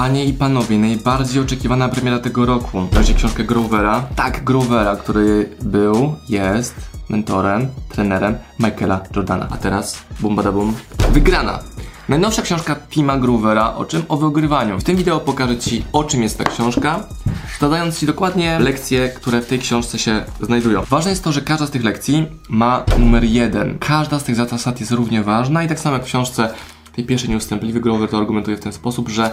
Panie i panowie, najbardziej oczekiwana premiera tego roku. Wreszcie książkę Grovera. Tak, Grovera, który był, jest mentorem, trenerem Michaela Jordana. A teraz, bum bada bum, wygrana. Najnowsza książka Tima Groovera, o czym? O wygrywaniu. W tym wideo pokażę Ci, o czym jest ta książka, zadając Ci dokładnie lekcje, które w tej książce się znajdują. Ważne jest to, że każda z tych lekcji ma numer jeden. Każda z tych zasad jest równie ważna i tak samo jak w książce tej pierwszej nieustępliwy Grover to argumentuje w ten sposób, że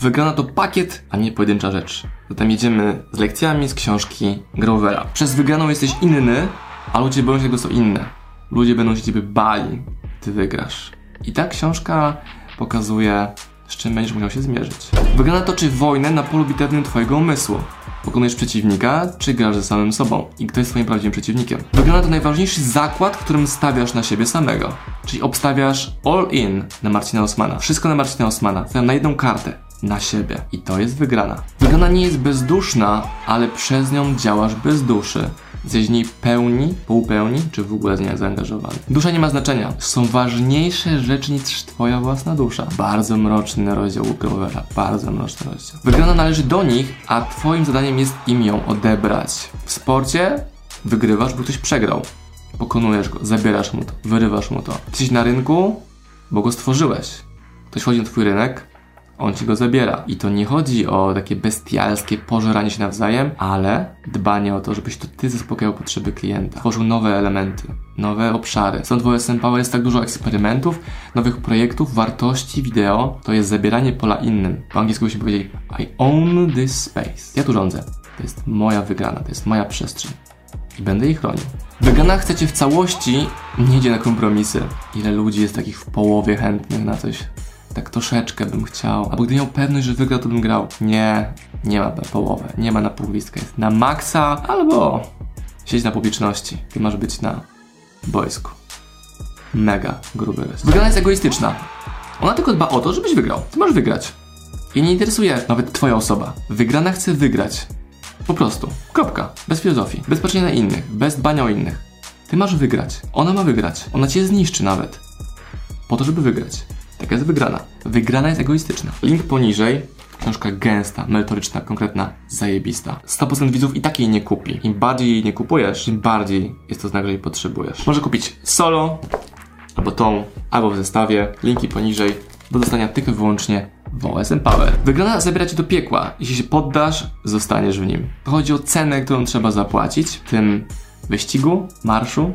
wygrana to pakiet, a nie pojedyncza rzecz. Zatem jedziemy z lekcjami z książki Grovera. Przez wygraną jesteś inny, a ludzie boją się tego, co inne. Ludzie będą się Ciebie bali, Ty wygrasz. I ta książka pokazuje, z czym będziesz musiał się zmierzyć. Wygrana toczy wojnę na polu bitewnym Twojego umysłu. Pokonujesz przeciwnika, czy grasz ze samym sobą i kto jest Twoim prawdziwym przeciwnikiem. Wygrana to najważniejszy zakład, którym stawiasz na siebie samego. Czyli obstawiasz all in na Marcina Osmana. Wszystko na Marcina Osmana. Stawiam na jedną kartę. Na siebie. I to jest wygrana. Wygrana nie jest bezduszna, ale przez nią działasz bez duszy. Jesteś w niej pełni, półpełni, czy w ogóle z niej zaangażowany. Dusza nie ma znaczenia. Są ważniejsze rzeczy niż twoja własna dusza. Bardzo mroczny rozdział Grovera. Bardzo mroczny rozdział. Wygrana należy do nich, a twoim zadaniem jest im ją odebrać. W sporcie wygrywasz, bo ktoś przegrał. Pokonujesz go, zabierasz mu to, wyrywasz mu to. Jesteś na rynku, bo go stworzyłeś. Ktoś wchodzi na twój rynek, on ci go zabiera. I to nie chodzi o takie bestialskie pożeranie się nawzajem, ale dbanie o to, żebyś to ty zaspokajał potrzeby klienta. Tworzył nowe elementy, nowe obszary. Stąd w OSM Power jest tak dużo eksperymentów, nowych projektów, wartości wideo. To jest zabieranie pola innym. Po angielsku byśmy powiedzieli I own this space. Ja tu rządzę. To jest moja wygrana, to jest moja przestrzeń. I będę jej chronił. Wygrana chcecie w całości, nie idzie na kompromisy. Ile ludzi jest takich w połowie chętnych na coś tak troszeczkę bym chciał. Albo gdy miał pewność, że wygra, to bym grał. Nie, nie ma połowę, nie ma na półwiskę. Jest na maksa albo siedź na publiczności. Ty masz być na boisku. Mega gruby jest. Wygrana jest egoistyczna. Ona tylko dba o to, żebyś wygrał. Ty masz wygrać. I nie interesuje nawet twoja osoba. Wygrana chce wygrać. Po prostu. Kropka. Bez filozofii. Bez patrzenia na innych. Bez dbania o innych. Ty masz wygrać. Ona ma wygrać. Ona cię zniszczy nawet. Po to, żeby wygrać. Taka jest wygrana. Wygrana jest egoistyczna. Link poniżej. Książka gęsta, merytoryczna, konkretna, zajebista. 100% widzów i takiej nie kupi. Im bardziej jej nie kupujesz, tym bardziej jest to znak, że jej potrzebujesz. Może kupić solo, albo tą, albo w zestawie. Linki poniżej. Do dostania tylko i wyłącznie w OSM Power. Wygrana zabiera cię do piekła. Jeśli się poddasz, zostaniesz w nim. Chodzi o cenę, którą trzeba zapłacić w tym wyścigu, marszu.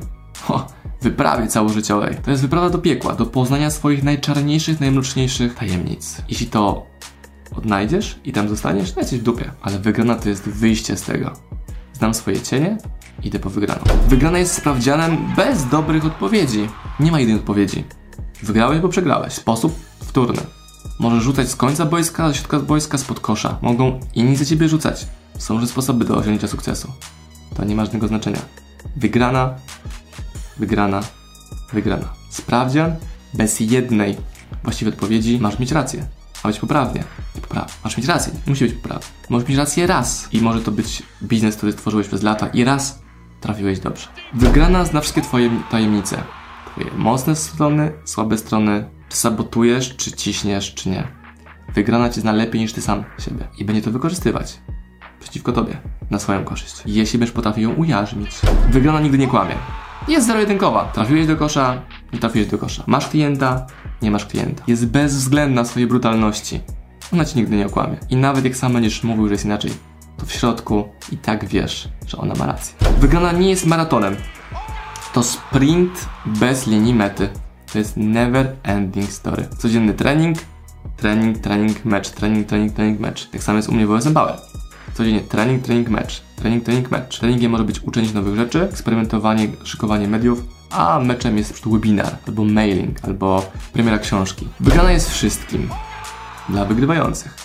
Wyprawie całożyciowej. To jest wyprawa do piekła, do poznania swoich najczarniejszych, najmroczniejszych tajemnic. Jeśli to odnajdziesz i tam zostaniesz, jesteś w dupie. Ale wygrana to jest wyjście z tego. Znam swoje cienie, idę po wygraną. Wygrana jest sprawdzianem bez dobrych odpowiedzi. Nie ma jednej odpowiedzi. Wygrałeś, bo przegrałeś. Sposób wtórny. Możesz rzucać z końca boiska, ze środka boiska, spod kosza. Mogą inni za ciebie rzucać. Są różne sposoby do osiągnięcia sukcesu. To nie ma żadnego znaczenia. Wygrana wygrana, wygrana. Sprawdzian bez jednej właściwej odpowiedzi masz mieć rację. Ma być poprawnie. Nie poprawnie. Masz mieć rację. Musi być poprawnie. Możesz mieć rację raz. I może to być biznes, który stworzyłeś przez lata i raz trafiłeś dobrze. Wygrana zna wszystkie twoje tajemnice. Twoje mocne strony, słabe strony. Czy sabotujesz, czy ciśniesz, czy nie. Wygrana cię zna lepiej niż ty sam siebie. I będzie to wykorzystywać przeciwko tobie, na swoją korzyść. Jeśli będziesz potrafił ją ujarzmić. Wygrana nigdy nie kłamie. Jest zero-jedynkowa. Trafiłeś do kosza, nie trafiłeś do kosza. Masz klienta, nie masz klienta. Jest bezwzględna w swojej brutalności. Ona ci nigdy nie okłamie. I nawet jak sam będziesz mówił, że jest inaczej, to w środku i tak wiesz, że ona ma rację. Wygrana nie jest maratonem. To sprint bez linii mety. To jest never ending story. Codzienny trening, trening, trening, mecz, trening, trening, trening, mecz. Tak samo jest u mnie w OSM Power. Codziennie trening, trening, mecz. Trening, trening, mecz. Treningiem może być uczenie się nowych rzeczy, eksperymentowanie, szykowanie mediów, a meczem jest webinar, albo mailing, albo premiera książki. Wygrana jest wszystkim. Dla wygrywających.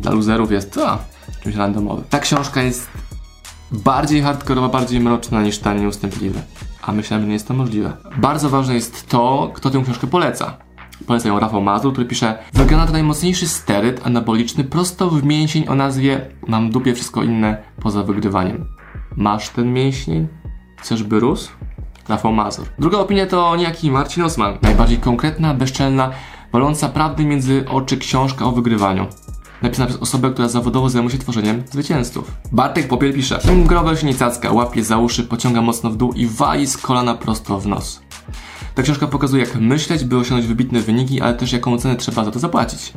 Dla loserów jest to czymś randomowym. Ta książka jest bardziej hardkorowa, bardziej mroczna niż ta nieustępliwy. A myślałem, że nie jest to możliwe. Bardzo ważne jest to, kto tę książkę poleca. Poleca ją Rafał Mazur, który pisze Wygrana to najmocniejszy steryt anaboliczny prosto w mięsień o nazwie Mam dupie wszystko inne poza wygrywaniem. Masz ten mięsień? Chcesz by rósł? Rafał Mazur. Druga opinia to niejaki Marcin Osman. Najbardziej konkretna, bezczelna, waląca prawdy między oczy książka o wygrywaniu. napisana przez osobę, która zawodowo zajmuje się tworzeniem zwycięzców. Bartek Popiel pisze Grover się nie cacka, łapie za uszy, pociąga mocno w dół i wali z kolana prosto w nos. Ta książka pokazuje, jak myśleć, by osiągnąć wybitne wyniki, ale też jaką cenę trzeba za to zapłacić.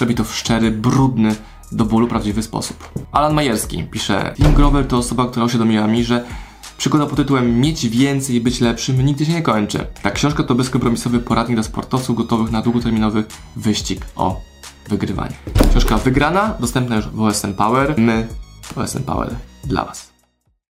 Robi to w szczery, brudny, do bólu prawdziwy sposób. Alan Majerski pisze Tim Grover to osoba, która uświadomiła mi, że Przygoda pod tytułem Mieć więcej i być lepszym nigdy się nie kończy. Ta książka to bezkompromisowy poradnik dla sportowców gotowych na długoterminowy wyścig o wygrywanie. Książka wygrana, dostępna już w OSM Power. My OSM Power dla Was.